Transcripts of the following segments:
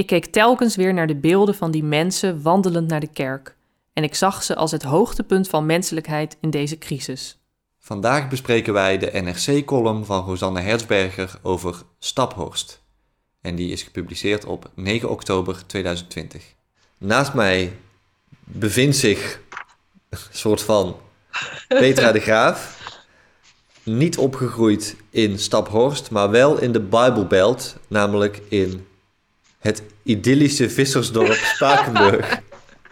Ik keek telkens weer naar de beelden van die mensen wandelend naar de kerk. En ik zag ze als het hoogtepunt van menselijkheid in deze crisis. Vandaag bespreken wij de NRC-column van Rosanne Herzberger over Staphorst. En die is gepubliceerd op 9 oktober 2020. Naast mij bevindt zich een soort van Petra de Graaf. Niet opgegroeid in Staphorst, maar wel in de Bijbelbelt, namelijk in het idyllische vissersdorp Spakenburg.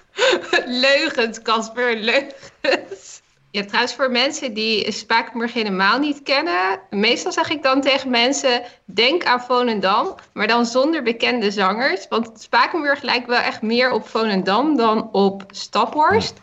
Leugens, Casper, leugens. Ja, trouwens, voor mensen die Spakenburg helemaal niet kennen, meestal zeg ik dan tegen mensen: denk aan Volendam, maar dan zonder bekende zangers. Want Spakenburg lijkt wel echt meer op Volendam dan op Staphorst.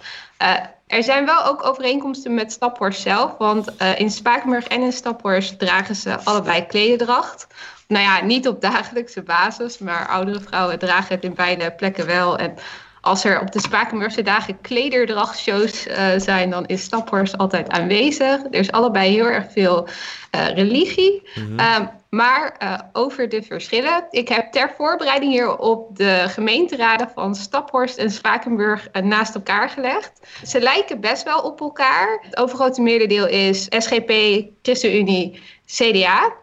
Uh, er zijn wel ook overeenkomsten met Staphorst zelf, want uh, in Spakenburg en in Staphorst dragen ze allebei klededracht. Nou ja, niet op dagelijkse basis, maar oudere vrouwen dragen het in beide plekken wel. En als er op de Spakenburgse dagen klederdrachtshows uh, zijn, dan is Staphorst altijd aanwezig. Er is allebei heel erg veel uh, religie. Mm -hmm. um, maar uh, over de verschillen. Ik heb ter voorbereiding hierop de gemeenteraden van Staphorst en Spakenburg naast elkaar gelegd. Ze lijken best wel op elkaar. Het overgrote merendeel is SGP, ChristenUnie, CDA.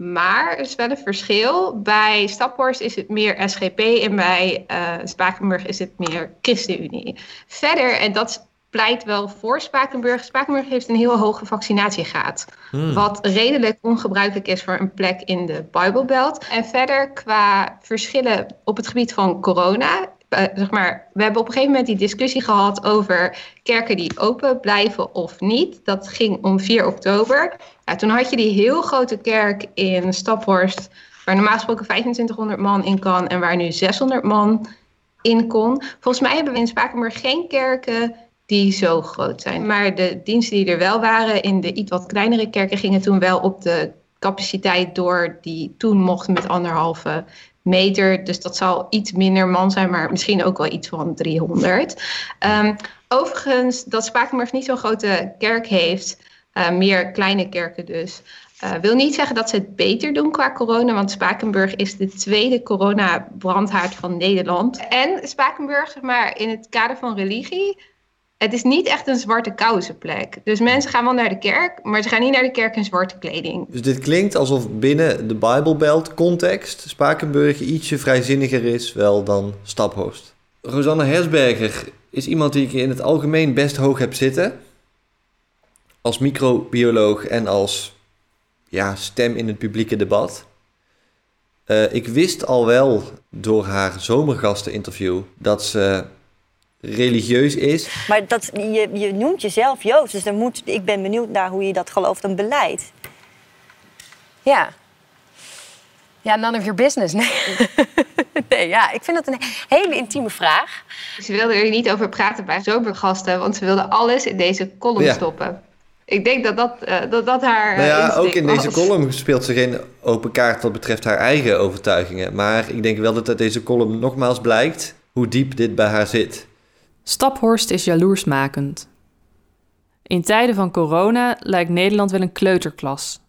Maar er is wel een verschil. Bij Staphorst is het meer SGP en bij uh, Spakenburg is het meer ChristenUnie. Verder, en dat pleit wel voor Spakenburg. Spakenburg heeft een heel hoge vaccinatiegraad. Hmm. Wat redelijk ongebruikelijk is voor een plek in de Bijbelbelt. En verder qua verschillen op het gebied van corona. Uh, zeg maar, we hebben op een gegeven moment die discussie gehad over kerken die open blijven of niet. Dat ging om 4 oktober. Toen had je die heel grote kerk in Staphorst, waar normaal gesproken 2500 man in kan en waar nu 600 man in kon. Volgens mij hebben we in Spakenburg geen kerken die zo groot zijn. Maar de diensten die er wel waren in de iets wat kleinere kerken gingen toen wel op de capaciteit door die toen mocht met anderhalve meter. Dus dat zal iets minder man zijn, maar misschien ook wel iets van 300. Um, overigens, dat Spakenburg niet zo'n grote kerk heeft, uh, meer kleine kerken dus. Uh, wil niet zeggen dat ze het beter doen qua corona, want Spakenburg is de tweede coronabrandhaard van Nederland. En Spakenburg, zeg maar, in het kader van religie, het is niet echt een zwarte kousenplek. Dus mensen gaan wel naar de kerk, maar ze gaan niet naar de kerk in zwarte kleding. Dus dit klinkt alsof binnen de Bijbelbelt context Spakenburg ietsje vrijzinniger is wel dan Staphorst. Rosanne Hersberger is iemand die ik in het algemeen best hoog heb zitten. Als microbioloog en als ja, stem in het publieke debat. Uh, ik wist al wel door haar zomergasteninterview dat ze religieus is. Maar dat, je, je noemt jezelf Joods, dus dan moet, ik ben benieuwd naar hoe je dat gelooft en beleidt. Ja. Ja, none of your business. Nee. nee, ja, ik vind dat een hele intieme vraag. Ze wilden er niet over praten bij zomergasten, want ze wilden alles in deze column ja. stoppen. Ik denk dat dat, uh, dat, dat haar. Nou ja, ook in was. deze column speelt ze geen open kaart wat betreft haar eigen overtuigingen. Maar ik denk wel dat uit deze column nogmaals blijkt hoe diep dit bij haar zit. Staphorst is jaloersmakend. In tijden van corona lijkt Nederland wel een kleuterklas.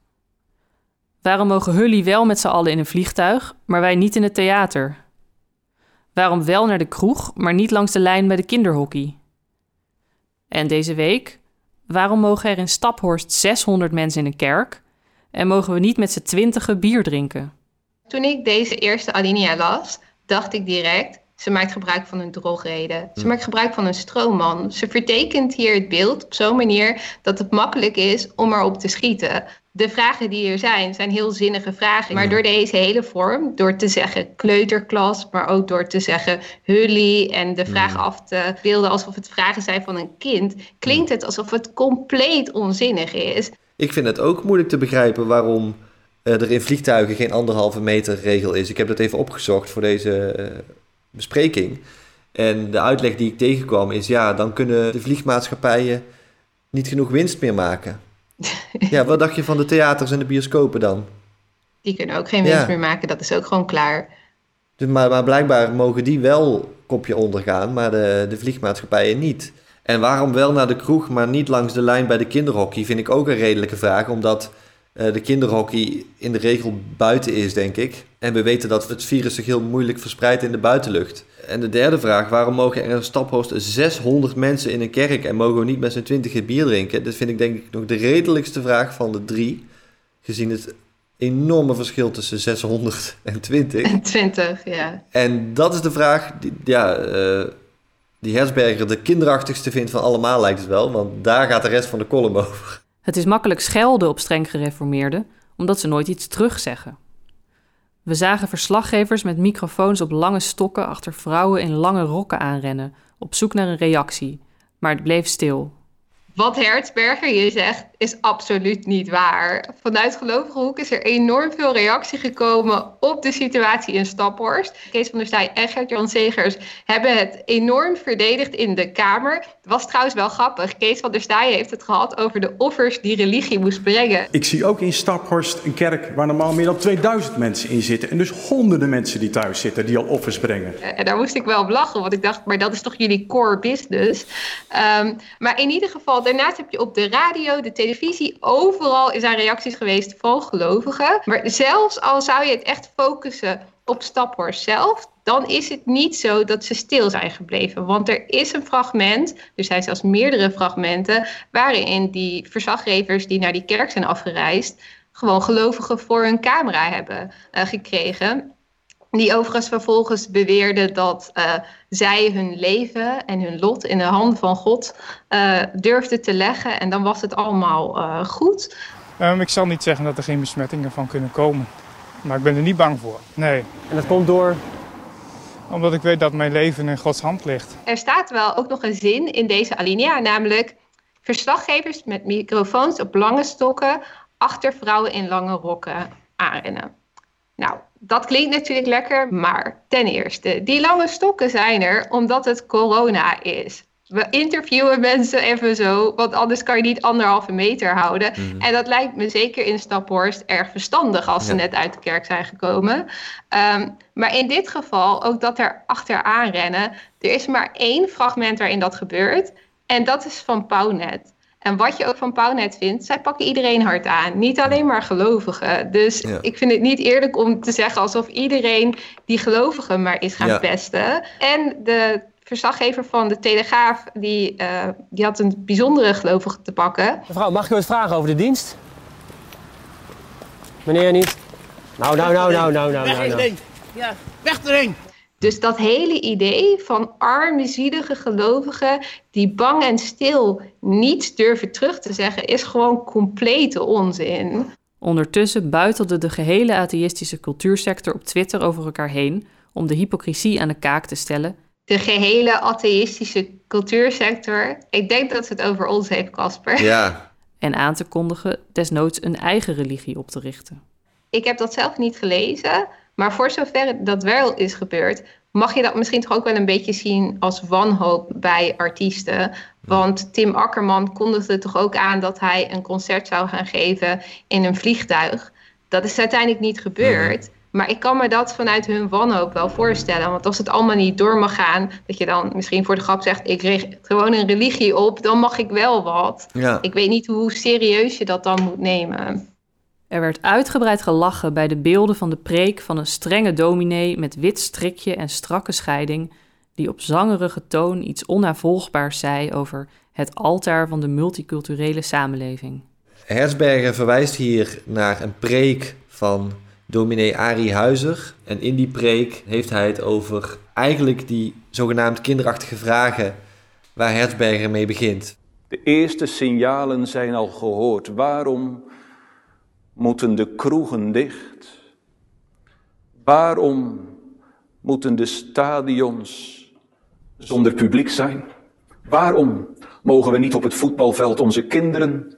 Waarom mogen Hully wel met z'n allen in een vliegtuig, maar wij niet in het theater? Waarom wel naar de kroeg, maar niet langs de lijn bij de kinderhockey? En deze week, waarom mogen er in Staphorst 600 mensen in een kerk en mogen we niet met z'n twintigen bier drinken? Toen ik deze eerste alinea las, dacht ik direct: ze maakt gebruik van een drogreden. Ze maakt gebruik van een stroomman. Ze vertekent hier het beeld op zo'n manier dat het makkelijk is om erop te schieten. De vragen die er zijn, zijn heel zinnige vragen. Maar door deze hele vorm, door te zeggen kleuterklas, maar ook door te zeggen hully en de vragen af te beelden alsof het vragen zijn van een kind, klinkt het alsof het compleet onzinnig is. Ik vind het ook moeilijk te begrijpen waarom er in vliegtuigen geen anderhalve meter regel is. Ik heb dat even opgezocht voor deze uh, bespreking. En de uitleg die ik tegenkwam is, ja, dan kunnen de vliegmaatschappijen niet genoeg winst meer maken. ja, wat dacht je van de theaters en de bioscopen dan? Die kunnen ook geen winst ja. meer maken, dat is ook gewoon klaar. Dus, maar, maar blijkbaar mogen die wel kopje ondergaan, maar de, de vliegmaatschappijen niet. En waarom wel naar de kroeg, maar niet langs de lijn bij de kinderhockey, vind ik ook een redelijke vraag. Omdat de kinderhockey in de regel buiten is, denk ik. En we weten dat het virus zich heel moeilijk verspreidt in de buitenlucht. En de derde vraag, waarom mogen er een staphorst 600 mensen in een kerk en mogen we niet met z'n twintig bier drinken? Dat vind ik denk ik nog de redelijkste vraag van de drie, gezien het enorme verschil tussen 600 en 20. 20, ja. En dat is de vraag die, ja, uh, die Hersberger de kinderachtigste vindt van allemaal, lijkt het wel. Want daar gaat de rest van de column over. Het is makkelijk schelden op streng gereformeerden, omdat ze nooit iets terugzeggen. We zagen verslaggevers met microfoons op lange stokken achter vrouwen in lange rokken aanrennen, op zoek naar een reactie. Maar het bleef stil. Wat Hertzberger je zegt, is absoluut niet waar. Vanuit gelovige hoek is er enorm veel reactie gekomen op de situatie in Staphorst. Kees van der Staaij en Gert-Jan Segers hebben het enorm verdedigd in de Kamer. Het was trouwens wel grappig. Kees van der Staaij heeft het gehad over de offers die religie moest brengen. Ik zie ook in Staphorst een kerk waar normaal meer dan 2000 mensen in zitten. En dus honderden mensen die thuis zitten, die al offers brengen. En daar moest ik wel op lachen, want ik dacht, maar dat is toch jullie core business? Um, maar in ieder geval, daarnaast heb je op de radio, de televisie, overal er reacties geweest van gelovigen. Maar zelfs al zou je het echt focussen op Staphorst zelf, dan is het niet zo dat ze stil zijn gebleven. Want er is een fragment, er zijn zelfs meerdere fragmenten, waarin die verslaggevers die naar die kerk zijn afgereisd, gewoon gelovigen voor hun camera hebben uh, gekregen. Die overigens vervolgens beweerden dat uh, zij hun leven en hun lot in de handen van God uh, durfden te leggen. En dan was het allemaal uh, goed. Um, ik zal niet zeggen dat er geen besmettingen van kunnen komen. Maar ik ben er niet bang voor. Nee. En dat komt door? Omdat ik weet dat mijn leven in Gods hand ligt. Er staat wel ook nog een zin in deze alinea, namelijk verslaggevers met microfoons op lange stokken achter vrouwen in lange rokken aanrennen. Nou, dat klinkt natuurlijk lekker, maar ten eerste, die lange stokken zijn er omdat het corona is. We interviewen mensen even zo, want anders kan je niet anderhalve meter houden. Mm. En dat lijkt me zeker in Staphorst erg verstandig als ze ja. net uit de kerk zijn gekomen. Um, maar in dit geval ook dat er achteraan rennen. Er is maar één fragment waarin dat gebeurt. En dat is van Pauwnet. En wat je ook van Pownet vindt, zij pakken iedereen hard aan. Niet alleen maar gelovigen. Dus ja. ik vind het niet eerlijk om te zeggen alsof iedereen die gelovigen maar is gaan ja. pesten. En de verslaggever van de Telegraaf, die, uh, die had een bijzondere gelovige te pakken. Mevrouw, mag ik u wat vragen over de dienst? Meneer niet? Nou, nou, nou, nou, nou, nou, nou. nou. Ja, weg erheen! Dus dat hele idee van arme, zielige gelovigen die bang en stil niets durven terug te zeggen, is gewoon complete onzin. Ondertussen buitelde de gehele atheïstische cultuursector op Twitter over elkaar heen om de hypocrisie aan de kaak te stellen. De gehele atheïstische cultuursector. Ik denk dat ze het over ons heeft, Casper. Ja. En aan te kondigen desnoods een eigen religie op te richten. Ik heb dat zelf niet gelezen, maar voor zover dat wel is gebeurd, mag je dat misschien toch ook wel een beetje zien als wanhoop bij artiesten. Want Tim Akkerman kondigde toch ook aan dat hij een concert zou gaan geven in een vliegtuig. Dat is uiteindelijk niet gebeurd. Maar ik kan me dat vanuit hun wanhoop wel voorstellen. Want als het allemaal niet door mag gaan, dat je dan misschien voor de grap zegt: ik richt gewoon een religie op, dan mag ik wel wat. Ja. Ik weet niet hoe serieus je dat dan moet nemen. Er werd uitgebreid gelachen bij de beelden van de preek van een strenge dominee met wit strikje en strakke scheiding, die op zangerige toon iets onnavolgbaars zei over het altaar van de multiculturele samenleving. Herzberger verwijst hier naar een preek van dominee Arie Huizer. En in die preek heeft hij het over eigenlijk die zogenaamd kinderachtige vragen waar Herzberger mee begint. De eerste signalen zijn al gehoord. Waarom moeten de kroegen dicht? Waarom moeten de stadions zonder publiek zijn? Waarom mogen we niet op het voetbalveld onze kinderen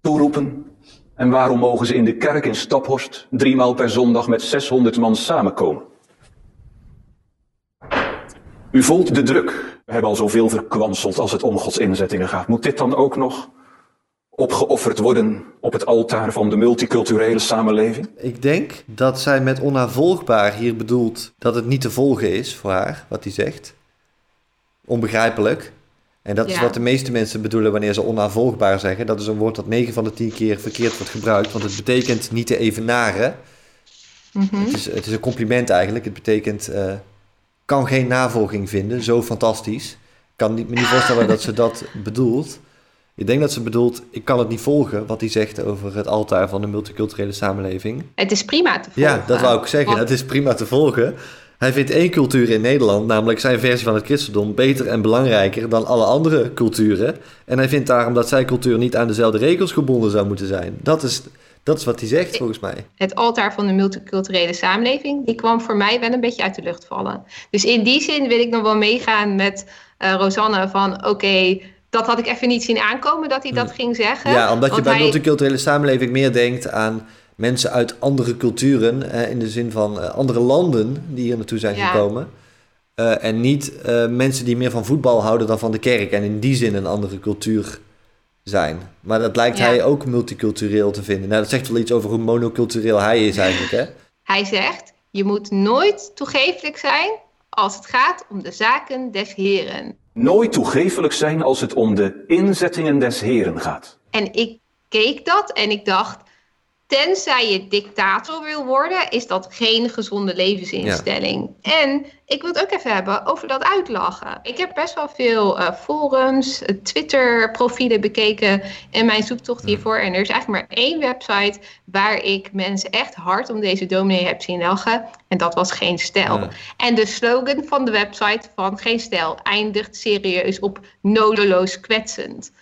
toeroepen? En waarom mogen ze in de kerk in Staphorst driemaal per zondag met 600 man samenkomen? U voelt de druk. We hebben al zoveel verkwanseld als het om Gods inzettingen gaat. Moet dit dan ook nog opgeofferd worden op het altaar van de multiculturele samenleving? Ik denk dat zij met onnavolgbaar hier bedoelt dat het niet te volgen is voor haar, wat hij zegt. Onbegrijpelijk. En dat is wat de meeste mensen bedoelen wanneer ze onaanvolgbaar zeggen. Dat is een woord dat 9 van de 10 keer verkeerd wordt gebruikt. Want het betekent niet te evenaren. Mhm. Het, is, het is een compliment eigenlijk. Het betekent eh, kan geen navolging vinden. Zo fantastisch. Ik kan niet, me niet voorstellen dat ze dat bedoelt. Ik denk dat ze bedoelt, ik kan het niet volgen wat hij zegt over het altaar van de multiculturele samenleving. Het is prima te volgen. Ja, dat wou ik zeggen. Want- Het is prima te volgen. Hij vindt één cultuur in Nederland, namelijk zijn versie van het christendom, beter en belangrijker dan alle andere culturen. En hij vindt daarom dat zijn cultuur niet aan dezelfde regels gebonden zou moeten zijn. Dat is, dat is wat hij zegt, volgens mij. het altaar van de multiculturele samenleving, die kwam voor mij wel een beetje uit de lucht vallen. Dus in die zin wil ik nog wel meegaan met eh, Rosanne van oké, dat had ik even niet zien aankomen dat hij dat ging zeggen. Hmm. Ja, omdat je bij hij- multiculturele samenleving meer denkt aan mensen uit andere culturen, in de zin van eh, andere landen die hier naartoe zijn Ja. gekomen. Eh, en niet eh, mensen die meer van voetbal houden dan van de kerk en in die zin een andere cultuur zijn. Maar dat lijkt Ja. hij ook multicultureel te vinden. Nou, dat zegt wel iets over hoe monocultureel hij is eigenlijk, hè? Hij zegt, je moet nooit toegeeflijk zijn als het gaat om de zaken des heren. Nooit toegefelijk zijn als het om de inzettingen des Heren gaat. En ik keek dat en ik dacht, tenzij je dictator wil worden, is dat geen gezonde levensinstelling. En ik wil het ook even hebben over dat uitlachen. Ik heb best wel veel eh, forums, eh, Twitter-profielen bekeken in mijn zoektocht hiervoor. En er is eigenlijk maar één website waar ik mensen echt hard om deze dominee heb zien lachen. En dat was Geen Stijl. Ja. En de slogan van de website van Geen Stijl eindigt serieus op nodeloos kwetsend.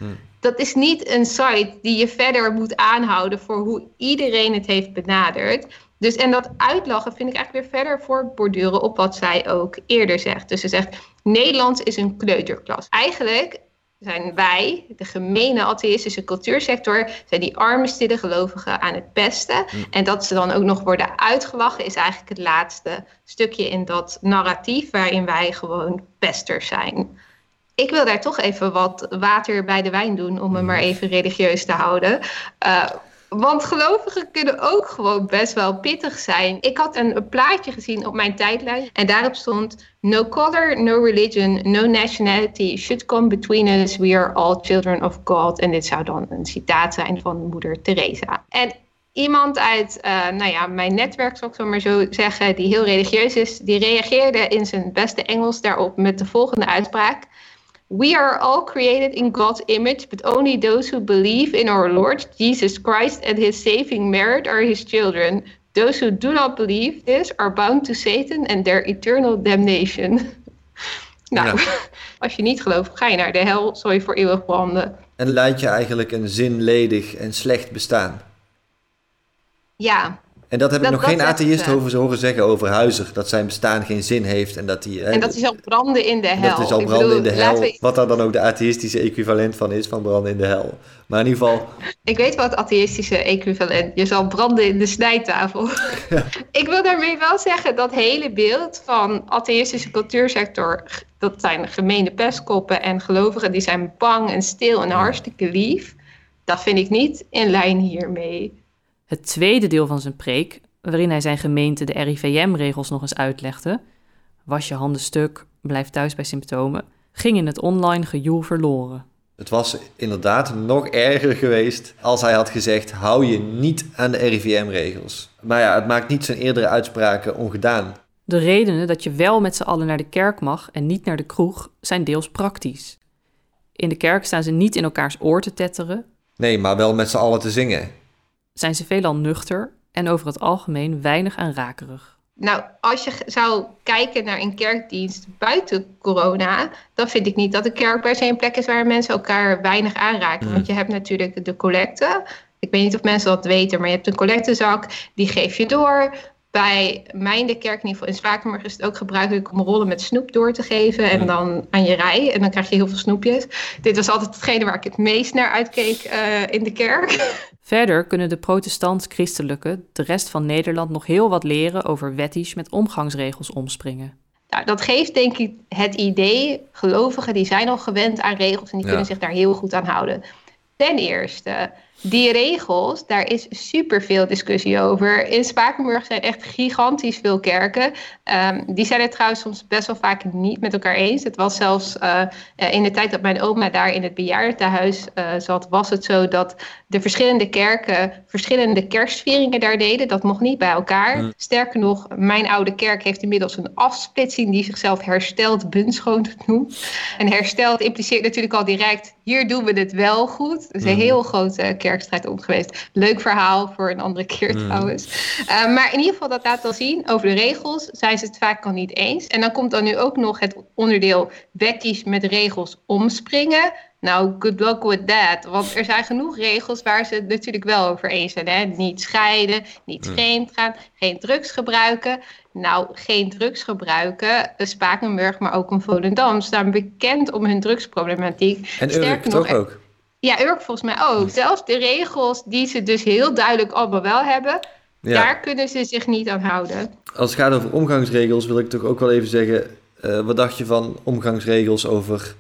Dat is niet een site die je verder moet aanhouden voor hoe iedereen het heeft benaderd. Dus en dat uitlachen vind ik eigenlijk weer verder voortborduren op wat zij ook eerder zegt. Dus ze zegt, Nederlands is een kleuterklas. Eigenlijk zijn wij, de gemene atheïstische cultuursector, zijn die arme stille gelovigen aan het pesten. En dat ze dan ook nog worden uitgelachen is eigenlijk het laatste stukje in dat narratief waarin wij gewoon pesters zijn. Ik wil daar toch even wat water bij de wijn doen om me maar even religieus te houden. Eh, want gelovigen kunnen ook gewoon best wel pittig zijn. Ik had een, een plaatje gezien op mijn tijdlijn en daarop stond: No color, no religion, no nationality should come between us. We are all children of God. En dit zou dan een citaat zijn van moeder Teresa. En iemand uit eh, nou ja, mijn netwerk, zal ik zo maar zo zeggen, die heel religieus is, die reageerde in zijn beste Engels daarop met de volgende uitspraak. We are all created in God's image, but only those who believe in our Lord Jesus Christ and his saving merit are his children. Those who do not believe this are bound to Satan and their eternal damnation. nou, Ja. als je niet gelooft, ga je naar de hel, zal je voor eeuwig branden. En leidt je eigenlijk een zinledig en slecht bestaan. Ja, En dat heb ik nog geen atheïst ze horen zeggen over Huizer. Dat zijn bestaan geen zin heeft en dat hij... en dat is al branden in de hel. Dat is al branden bedoel, in de hel. we- Wat daar dan ook de atheïstische equivalent van is, van branden in de hel. Maar in ieder geval, Ik weet wat atheïstische equivalent. Je zal branden in de snijtafel. Ik wil daarmee wel zeggen dat hele beeld van atheïstische cultuursector. Dat zijn gemene pestkoppen en gelovigen die zijn bang en stil en hartstikke lief. Dat vind ik niet in lijn hiermee. Het tweede deel van zijn preek, waarin hij zijn gemeente de RIVM-regels nog eens uitlegde, was je handen stuk, blijf thuis bij symptomen, ging in het online gejoel verloren. het was inderdaad nog erger geweest als hij had gezegd: hou je niet aan de RIVM-regels. Maar ja, het maakt niet zijn eerdere uitspraken ongedaan. De redenen dat je wel met z'n allen naar de kerk mag en niet naar de kroeg zijn deels praktisch. In de kerk staan ze niet in elkaars oor te tetteren, Nee, maar wel met z'n allen te zingen. Zijn ze veelal nuchter en over het algemeen weinig aanrakerig. Nou, als je zou kijken naar een kerkdienst buiten corona, dan vind ik niet dat de kerk per se een plek is waar mensen elkaar weinig aanraken. Want je hebt natuurlijk de collecte. Ik weet niet of mensen dat weten, maar je hebt een collectezak, die geef je door. Bij mij in de kerk, in ieder geval in Spakenburg, is het ook gebruikelijk om rollen met snoep door te geven. En dan aan je rij. En dan krijg je heel veel snoepjes. Dit was altijd hetgene waar ik het meest naar uitkeek eh, in de kerk. Verder kunnen de protestant-christelijke de rest van Nederland nog heel wat leren over wettisch met omgangsregels omspringen. Nou, dat geeft denk ik het idee, gelovigen die zijn al gewend aan regels en die Ja. kunnen zich daar heel goed aan houden. Ten eerste, die regels, daar is super veel discussie over. In Spakenburg zijn echt gigantisch veel kerken. Um, die zijn het trouwens soms best wel vaak niet met elkaar eens. Het was zelfs uh, in de tijd dat mijn oma daar in het bejaardentehuis uh, zat, was het zo dat de verschillende kerken verschillende kerstvieringen daar deden. Dat mocht niet bij elkaar. Mm. Sterker nog, mijn oude kerk heeft inmiddels een afsplitsing die zichzelf hersteld bunschoon noemt. En hersteld impliceert natuurlijk al direct, hier doen we het wel goed. Is een mm. heel grote om geweest. Leuk verhaal voor een andere keer mm. trouwens. Uh, maar in ieder geval, dat laat wel zien. Over de regels zijn ze het vaak al niet eens. En dan komt dan nu ook nog het onderdeel wetties met regels omspringen. Nou, good luck with that. Want er zijn genoeg regels waar ze het natuurlijk wel over eens zijn. Hè? Niet scheiden, niet mm. vreemd gaan, geen drugs gebruiken. Nou, geen drugs gebruiken. Spakenburg, maar ook een Volendam staan bekend om hun drugsproblematiek. En Urk toch ook? Ja, Urk volgens mij ook. Zelfs de regels die ze dus heel duidelijk allemaal wel hebben, daar kunnen ze zich niet aan houden. Als het gaat over omgangsregels wil ik toch ook wel even zeggen... Uh, wat dacht je van omgangsregels over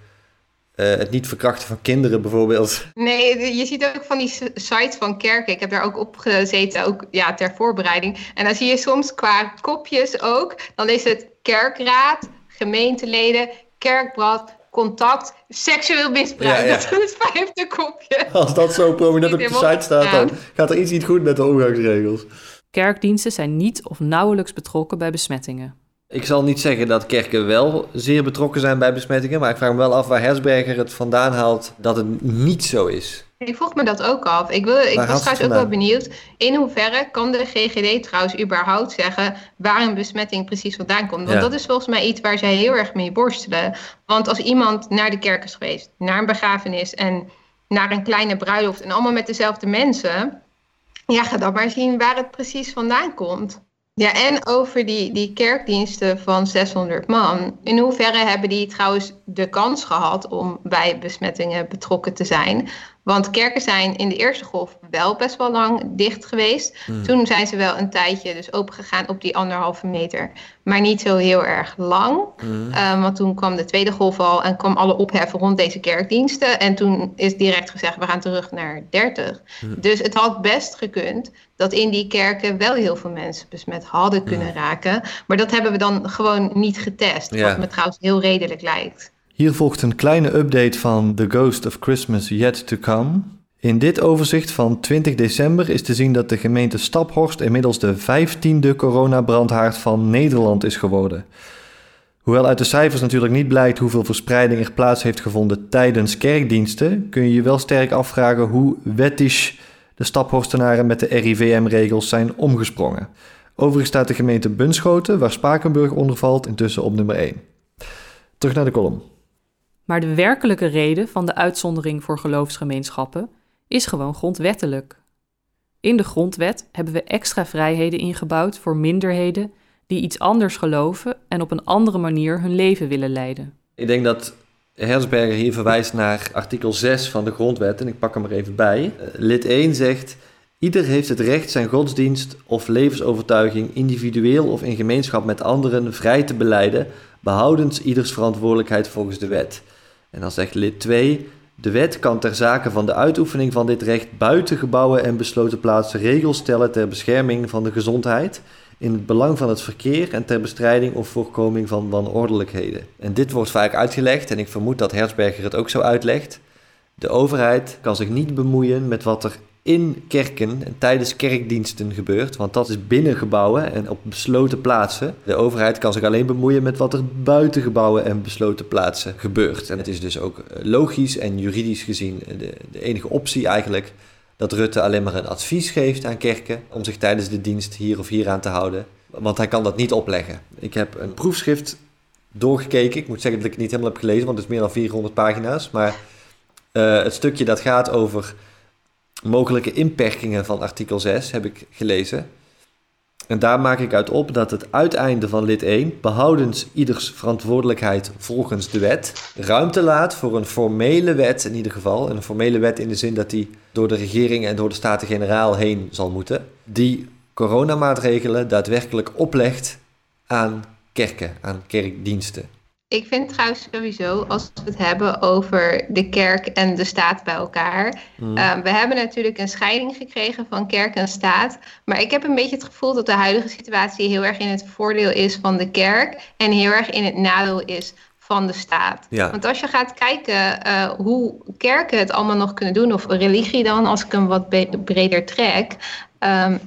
uh, het niet verkrachten van kinderen bijvoorbeeld. Nee, je ziet ook van die sites van kerken. Ik heb daar ook op gezeten, ook ja, ter voorbereiding. En dan zie je soms qua kopjes ook. Dan is het kerkraad, gemeenteleden, kerkblad, contact, seksueel misbruik. Ja, ja. Dat is het vijfde kopje. Als dat zo prominent op de site staat, dan gaat er iets niet goed met de omgangsregels. Kerkdiensten zijn niet of nauwelijks betrokken bij besmettingen. Ik zal niet zeggen dat kerken wel zeer betrokken zijn bij besmettingen, maar ik vraag me wel af waar Hersberger het vandaan haalt dat het niet zo is. Ik vroeg me dat ook af. Ik, wil, ik was trouwens ook wel benieuwd. In hoeverre kan de GGD trouwens überhaupt zeggen waar een besmetting precies vandaan komt? Want dat is volgens mij iets waar zij heel erg mee borstelen. Want als iemand naar de kerk is geweest, naar een begrafenis en naar een kleine bruiloft en allemaal met dezelfde mensen, ja, ga dan maar zien waar het precies vandaan komt. Ja, en over die, die kerkdiensten van 600 man. In hoeverre hebben die trouwens de kans gehad om bij besmettingen betrokken te zijn? Want kerken zijn in de eerste golf wel best wel lang dicht geweest. Hmm. Toen zijn ze wel een tijdje dus opengegaan op die anderhalve meter. Maar niet zo heel erg lang. Hmm. Ehm, want toen kwam de tweede golf al en kwam alle opheffen rond deze kerkdiensten. En toen is direct gezegd, we gaan terug naar 30. Hmm. Dus het had best gekund dat in die kerken wel heel veel mensen besmet hadden kunnen raken. Maar dat hebben we dan gewoon niet getest. Wat me trouwens heel redelijk lijkt. Hier volgt een kleine update van The Ghost of Christmas Yet to Come. In dit overzicht van 20 december is te zien dat de gemeente Staphorst inmiddels de 15e coronabrandhaard van Nederland is geworden. Hoewel uit de cijfers natuurlijk niet blijkt hoeveel verspreiding er plaats heeft gevonden tijdens kerkdiensten, kun je je wel sterk afvragen hoe wettisch de Staphorstenaren met de RIVM-regels zijn omgesprongen. Overigens staat de gemeente Bunschoten, waar Spakenburg onder valt, intussen op nummer 1. Terug naar de kolom. Maar de werkelijke reden van de uitzondering voor geloofsgemeenschappen is gewoon grondwettelijk. In de grondwet hebben we extra vrijheden ingebouwd voor minderheden die iets anders geloven en op een andere manier hun leven willen leiden. Ik denk dat Hersberger hier verwijst naar artikel 6 van de grondwet en ik pak hem er even bij. Eh, lid 1 zegt: Ieder heeft het recht zijn godsdienst of levensovertuiging individueel of in gemeenschap met anderen vrij te beleiden, behoudens ieders verantwoordelijkheid volgens de wet. En dan zegt lid 2, de wet kan ter zake van de uitoefening van dit recht buiten gebouwen en besloten plaatsen regels stellen ter bescherming van de gezondheid, in het belang van het verkeer en ter bestrijding of voorkoming van wanordelijkheden. En dit wordt vaak uitgelegd, en ik vermoed dat Herzberger het ook zo uitlegt. De overheid kan zich niet bemoeien met wat er in kerken en tijdens kerkdiensten gebeurt, want dat is binnen gebouwen en op besloten plaatsen. De overheid kan zich alleen bemoeien met wat er buiten gebouwen en besloten plaatsen gebeurt. En het is dus ook eh, logisch en juridisch gezien de, de enige optie eigenlijk dat Rutte alleen maar een advies geeft aan kerken om zich tijdens de dienst hier of hier aan te houden. Want hij kan dat niet opleggen. Ik heb een proefschrift doorgekeken. Ik moet zeggen dat ik het niet helemaal heb gelezen, want het is meer dan 400 pagina's. Maar uh, het stukje dat gaat over mogelijke inperkingen van artikel 6 heb ik gelezen. En daar maak ik uit op dat het uiteinde van lid 1, behoudens ieders verantwoordelijkheid volgens de wet, ruimte laat voor een formele wet in ieder geval. Een formele wet in de zin dat die door de regering en door de Staten-Generaal heen zal moeten. Die coronamaatregelen daadwerkelijk oplegt aan kerken, aan kerkdiensten. Ik vind trouwens sowieso, als we het hebben over de kerk en de staat bij elkaar. Mm. Uh, we hebben natuurlijk een scheiding gekregen van kerk en staat. Maar ik heb een beetje het gevoel dat de huidige situatie heel erg in het voordeel is van de kerk. En heel erg in het nadeel is van de staat. Ja. Want als je gaat kijken uh, hoe kerken het allemaal nog kunnen doen, of religie dan, als ik hem wat breder trek. Um,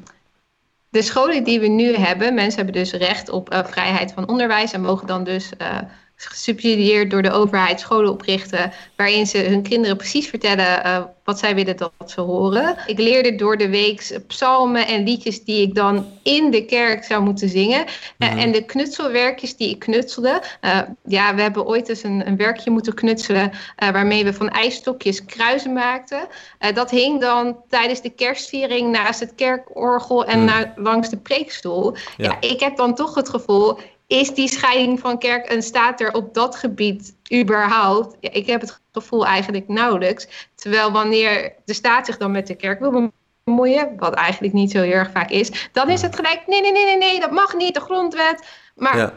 de scholen die we nu hebben, mensen hebben dus recht op uh, vrijheid van onderwijs en mogen dan dus uh, gesubsidieerd door de overheid scholen oprichten waarin ze hun kinderen precies vertellen uh, wat zij willen dat ze horen. Ik leerde door de week psalmen en liedjes die ik dan in de kerk zou moeten zingen. Mm-hmm. en de knutselwerkjes die ik knutselde. Uh, ja, we hebben ooit eens een, een werkje moeten knutselen uh, waarmee we van ijsstokjes kruisen maakten. dat hing dan tijdens de kerstviering naast het kerkorgel en Mm. na, langs de preekstoel. Ja. ja, ik heb dan toch het gevoel is die scheiding van kerk en staat er op dat gebied überhaupt? Ja, ik heb het gevoel eigenlijk nauwelijks. Terwijl wanneer de staat zich dan met de kerk wil bemoeien, wat eigenlijk niet zo heel erg vaak is, dan is het gelijk, nee, nee, nee, nee, nee dat mag niet, de grondwet. Maar Ja.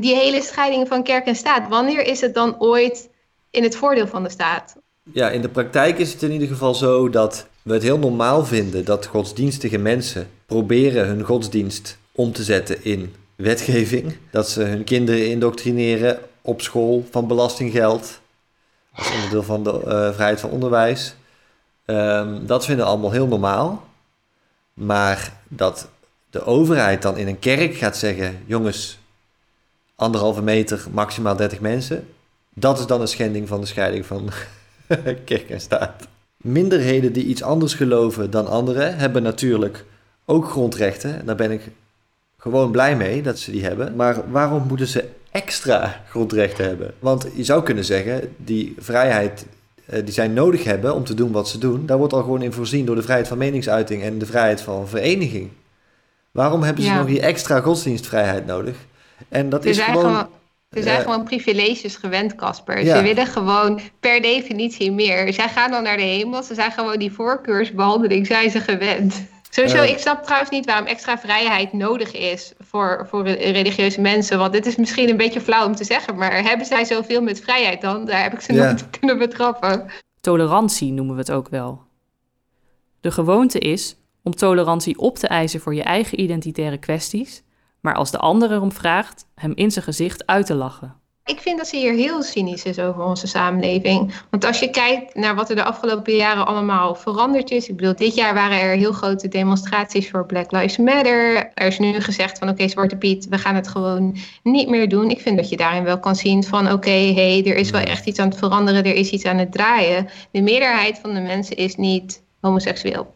die hele scheiding van kerk en staat, wanneer is het dan ooit in het voordeel van de staat? Ja, in de praktijk is het in ieder geval zo dat we het heel normaal vinden dat godsdienstige mensen proberen hun godsdienst om te zetten in wetgeving. Dat ze hun kinderen indoctrineren op school van belastinggeld. Als onderdeel van de eh, vrijheid van onderwijs. Ehm, dat vinden we allemaal heel normaal. Maar dat de overheid dan in een kerk gaat zeggen: jongens, anderhalve meter, maximaal 30 mensen. Dat is dan een schending van de scheiding van kerk en staat. Minderheden die iets anders geloven dan anderen hebben natuurlijk ook grondrechten. En daar ben ik gewoon blij mee dat ze die hebben. Maar waarom moeten ze extra grondrechten hebben? Want je zou kunnen zeggen, die vrijheid eh, die zij nodig hebben om te doen wat ze doen, daar wordt al gewoon in voorzien door de vrijheid van meningsuiting en de vrijheid van vereniging. Waarom hebben ze Ja. nog die extra godsdienstvrijheid nodig? En dat is gewoon... ze zijn eh, gewoon privileges gewend, Casper. Ja. Ze willen gewoon per definitie meer. Zij gaan dan naar de hemel. Ze zijn gewoon die voorkeursbehandeling, zijn ze gewend. Sowieso, Eh. ik snap trouwens niet waarom extra vrijheid nodig is voor, voor re- religieuze mensen. Want dit is misschien een beetje flauw om te zeggen, maar hebben zij zoveel met vrijheid dan? Daar heb ik ze Ja. nooit kunnen betrappen. Tolerantie noemen we het ook wel. De gewoonte is om tolerantie op te eisen voor je eigen identitaire kwesties, maar als de ander erom vraagt, hem in zijn gezicht uit te lachen. Ik vind dat ze hier heel cynisch is over onze samenleving. Want als je kijkt naar wat er de afgelopen jaren allemaal veranderd is. Ik bedoel, dit jaar waren er heel grote demonstraties voor Black Lives Matter. Er is nu gezegd van oké, Zwarte Piet, we gaan het gewoon niet meer doen. Ik vind dat je daarin wel kan zien van oké, hey, er is wel echt iets aan het veranderen. Er is iets aan het draaien. De meerderheid van de mensen is niet homoseksueel.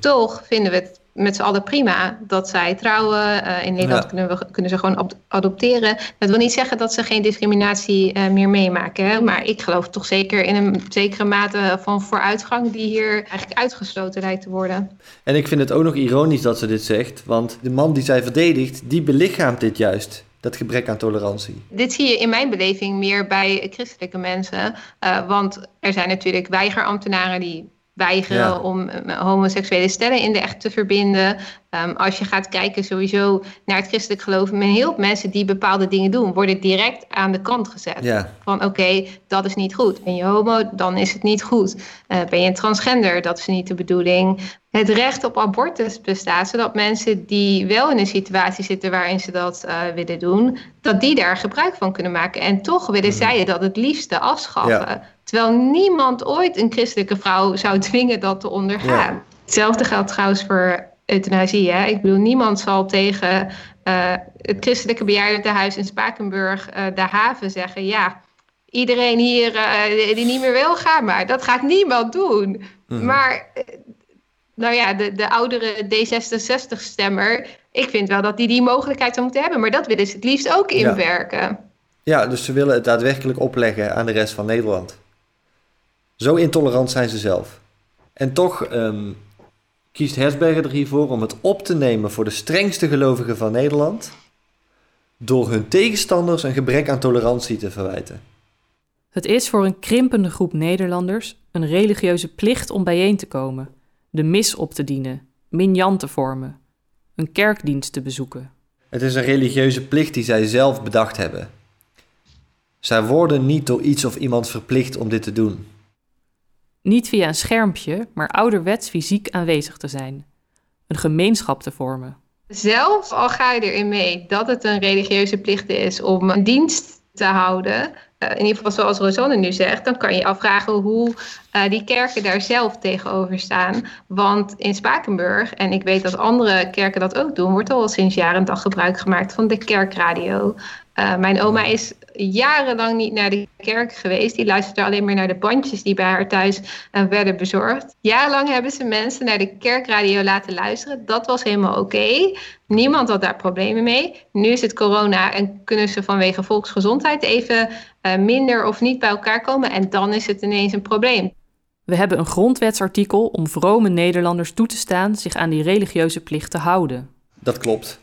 Toch vinden we het met z'n allen prima dat zij trouwen. Eh, in Nederland Ja. kunnen, we, kunnen ze gewoon ad- adopteren. Dat wil niet zeggen dat ze geen discriminatie eh, meer meemaken. Hè? Maar ik geloof toch zeker in een zekere mate van vooruitgang... die hier eigenlijk uitgesloten lijkt te worden. En ik vind het ook nog ironisch dat ze dit zegt, want de man die zij verdedigt, die belichaamt dit juist, dat gebrek aan tolerantie. Dit zie je in mijn beleving meer bij christelijke mensen. Eh, want er zijn natuurlijk weigerambtenaren die weigeren Ja. om eh, homoseksuele stellen in de echt te verbinden. Ehm, als je gaat kijken sowieso naar het christelijk geloof... met heel veel mensen die bepaalde dingen doen... worden direct aan de kant gezet. Ja, Van oké, dat is niet goed. Ben je homo, dan is het niet goed. Eh, ben je een transgender, dat is niet de bedoeling. Het recht op abortus bestaat, zodat mensen die wel in een situatie zitten waarin ze dat eh, willen doen, dat die daar gebruik van kunnen maken. En toch willen zij dat het liefste afschaffen. Ja. Terwijl niemand ooit een christelijke vrouw zou dwingen dat te ondergaan. Ja. Hetzelfde geldt trouwens voor euthanasie. Hè? Ik bedoel, niemand zal tegen eh, het christelijke bejaardentehuis in Spakenburg, eh, de haven, zeggen... ja, iedereen hier eh, die niet meer wil, ga maar. Dat gaat niemand doen. Maar, eh, nou ja, de, de oudere D66-stemmer... ik vind wel dat die die mogelijkheid zou moeten hebben. Maar dat willen ze het liefst ook Ja. inwerken. ja, dus ze willen het daadwerkelijk opleggen aan de rest van Nederland. Zo intolerant zijn ze zelf. En toch ehm, kiest Hersberger er hiervoor om het op te nemen voor de strengste gelovigen van Nederland, door hun tegenstanders een gebrek aan tolerantie te verwijten. Het is voor een krimpende groep Nederlanders een religieuze plicht om bijeen te komen, de mis op te dienen, minjan te vormen, een kerkdienst te bezoeken. Het is een religieuze plicht die zij zelf bedacht hebben. Zij worden niet door iets of iemand verplicht om dit te doen. Niet via een schermpje, maar ouderwets fysiek aanwezig te zijn. Een gemeenschap te vormen. Zelfs al ga je erin mee dat het een religieuze plicht is om een dienst te houden, uh, in ieder geval zoals Rosanne nu zegt, dan kan je afvragen hoe uh, die kerken daar zelf tegenover staan. Want in Spakenburg, en ik weet dat andere kerken dat ook doen, wordt al sinds jaren en dag gebruik gemaakt van de kerkradio. Uh, mijn oma is jarenlang niet naar de kerk geweest. Die luisterde alleen maar naar de bandjes die bij haar thuis uh, werden bezorgd. Jarenlang hebben ze mensen naar de kerkradio laten luisteren. Dat was helemaal oké. Okay. Niemand had daar problemen mee. Nu is het corona en kunnen ze vanwege volksgezondheid even uh, minder of niet bij elkaar komen. En dan is het ineens een probleem. We hebben een grondwetsartikel om vrome Nederlanders toe te staan zich aan die religieuze plicht te houden. Dat klopt.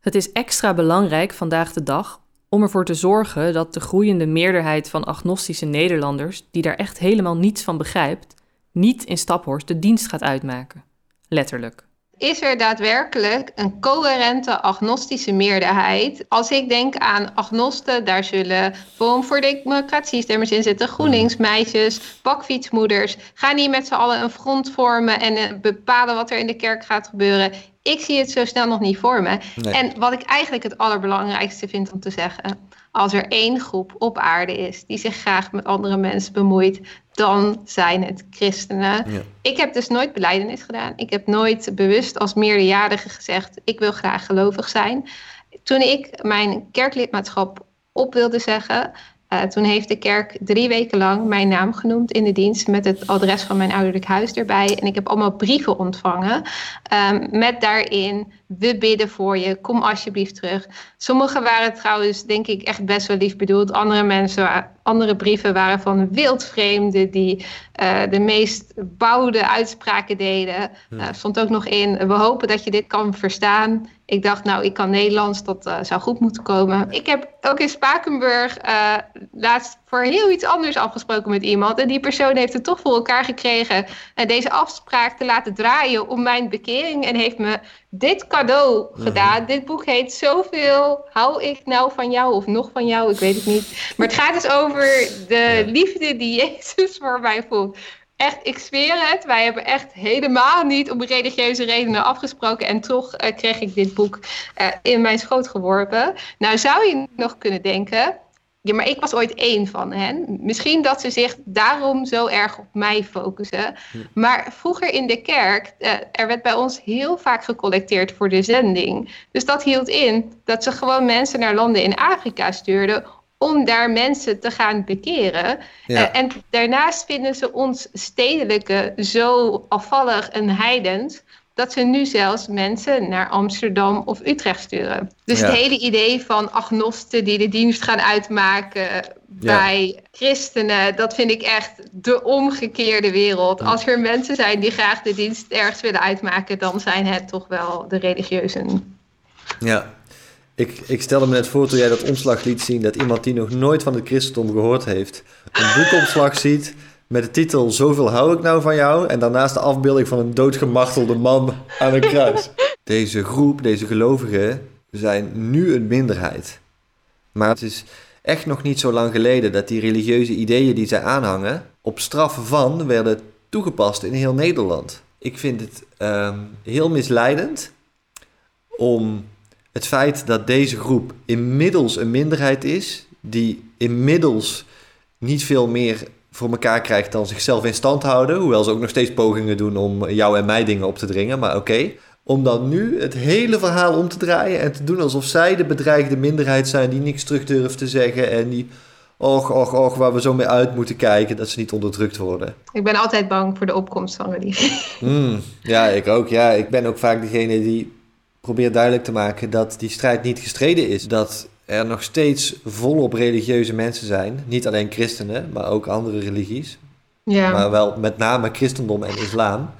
Het is extra belangrijk vandaag de dag om ervoor te zorgen dat de groeiende meerderheid van agnostische Nederlanders, die daar echt helemaal niets van begrijpt, niet in Staphorst de dienst gaat uitmaken. Letterlijk. Is er daadwerkelijk een coherente agnostische meerderheid? Als ik denk aan agnosten, daar zullen Forum voor Democratie stemmers in zitten, GroenLinks-meisjes, bakfietsmoeders. Gaan die met z'n allen een front vormen en bepalen wat er in de kerk gaat gebeuren? Ik zie het zo snel nog niet voor me. Nee. En wat ik eigenlijk het allerbelangrijkste vind om te zeggen. Als er één groep op aarde is die zich graag met andere mensen bemoeit, dan zijn het christenen. Ja. Ik heb dus nooit beleidenis gedaan. Ik heb nooit bewust als meerderjarige gezegd: ik wil graag gelovig zijn. Toen ik mijn kerklidmaatschap op wilde zeggen, uh, toen heeft de kerk drie weken lang mijn naam genoemd in de dienst met het adres van mijn ouderlijk huis erbij. En ik heb allemaal brieven ontvangen um, met daarin we bidden voor je, kom alsjeblieft terug. Sommige waren trouwens denk ik echt best wel lief bedoeld. Andere mensen, andere brieven waren van wildvreemden die uh, de meest bouwde uitspraken deden. Uh, stond ook nog in, we hopen dat je dit kan verstaan. Ik dacht, nou, ik kan Nederlands, dat uh, zou goed moeten komen. Ik heb ook in Spakenburg laatst voor heel iets anders afgesproken met iemand. En die persoon heeft het toch voor elkaar gekregen deze afspraak te laten draaien om mijn bekering. En heeft me dit cadeau gedaan. Mm. Dit boek heet Zoveel hou ik nou van jou of nog van jou, ik weet het niet. Maar het gaat dus over de liefde die Jezus voor mij voelt. Echt, ik zweer het, wij hebben echt helemaal niet om religieuze redenen afgesproken. En toch uh, kreeg ik dit boek uh, in mijn schoot geworpen. Nou zou je nog kunnen denken, ja, maar ik was ooit één van hen. Misschien dat ze zich daarom zo erg op mij focussen. Maar vroeger in de kerk, uh, er werd bij ons heel vaak gecollecteerd voor de zending. Dus dat hield in dat ze gewoon mensen naar landen in Afrika stuurden om daar mensen te gaan bekeren. Ja. Uh, en daarnaast vinden ze ons stedelijke zo afvallig en heidend dat ze nu zelfs mensen naar Amsterdam of Utrecht sturen. Dus ja. het hele idee van agnosten die de dienst gaan uitmaken bij ja. christenen, dat vind ik echt de omgekeerde wereld. Ja. Als er mensen zijn die graag de dienst ergens willen uitmaken, dan zijn het toch wel de religieuzen. Ja, ik, ik stelde me net voor toen jij dat omslag liet zien, dat iemand die nog nooit van het christendom gehoord heeft, een boekomslag ziet met de titel Zoveel hou ik nou van jou en daarnaast de afbeelding van een doodgemartelde man aan een kruis. deze groep, deze gelovigen, zijn nu een minderheid. Maar het is echt nog niet zo lang geleden dat die religieuze ideeën die zij aanhangen op straf van werden toegepast in heel Nederland. Ik vind het uh, heel misleidend om het feit dat deze groep inmiddels een minderheid is, die inmiddels niet veel meer voor elkaar krijgt dan zichzelf in stand houden. Hoewel ze ook nog steeds pogingen doen om jou en mij dingen op te dringen. Maar oké. Okay. Om dan nu het hele verhaal om te draaien en te doen alsof zij de bedreigde minderheid zijn die niks terug durft te zeggen en die, och, och, och, waar we zo mee uit moeten kijken dat ze niet onderdrukt worden. Ik ben altijd bang voor de opkomst van religie. Mm, ja, ik ook. Ja, ik ben ook vaak degene die probeert duidelijk te maken dat die strijd niet gestreden is. Dat er nog steeds volop religieuze mensen zijn. Niet alleen christenen, maar ook andere religies. Ja. Maar wel met name christendom en islam.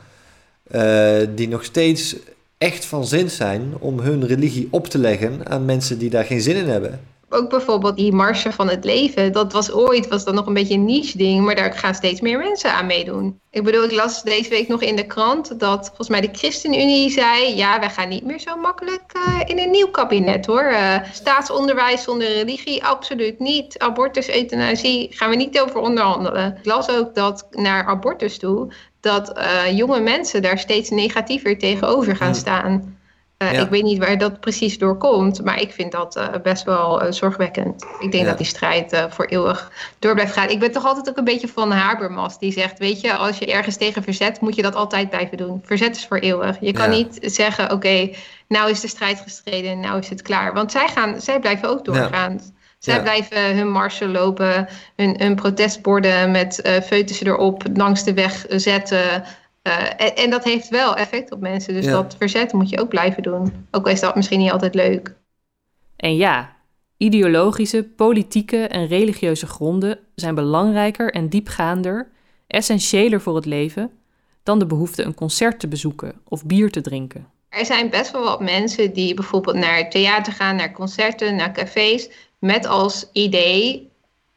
Uh, die nog steeds echt van zin zijn om hun religie op te leggen aan mensen die daar geen zin in hebben. Ook bijvoorbeeld die Marsen van het Leven. Dat was ooit was dat nog een beetje een niche ding, maar daar gaan steeds meer mensen aan meedoen. Ik bedoel, ik las deze week nog in de krant dat volgens mij de ChristenUnie zei: ja, wij gaan niet meer zo makkelijk uh, in een nieuw kabinet hoor. Uh, staatsonderwijs zonder religie, absoluut niet. Abortus, euthanasie, gaan we niet over onderhandelen. Ik las ook dat naar abortus toe, dat uh, jonge mensen daar steeds negatiever tegenover gaan staan. Uh, ja. Ik weet niet waar dat precies door komt, maar ik vind dat uh, best wel uh, zorgwekkend. Ik denk ja. dat die strijd voor eeuwig door blijft gaan. Ik ben toch altijd ook een beetje van Habermas, die zegt: Weet je, als je ergens tegen verzet, moet je dat altijd blijven doen. Verzet is voor eeuwig. Je kan ja. niet zeggen: Oké, okay, nou is de strijd gestreden, nou is het klaar. Want zij, gaan, zij blijven ook doorgaan. Zij blijven hun marsen lopen, hun, hun protestborden met uh, erop langs de weg zetten. Uh, en, en, dat heeft wel effect op mensen. Dus ja. dat verzet moet je ook blijven doen. Ook al is dat misschien niet altijd leuk. En ja, ideologische, politieke en religieuze gronden zijn belangrijker en diepgaander, essentiëler voor het leven, dan de behoefte een concert te bezoeken of bier te drinken. Er zijn best wel wat mensen die bijvoorbeeld naar theater gaan, naar concerten, naar cafés, met als idee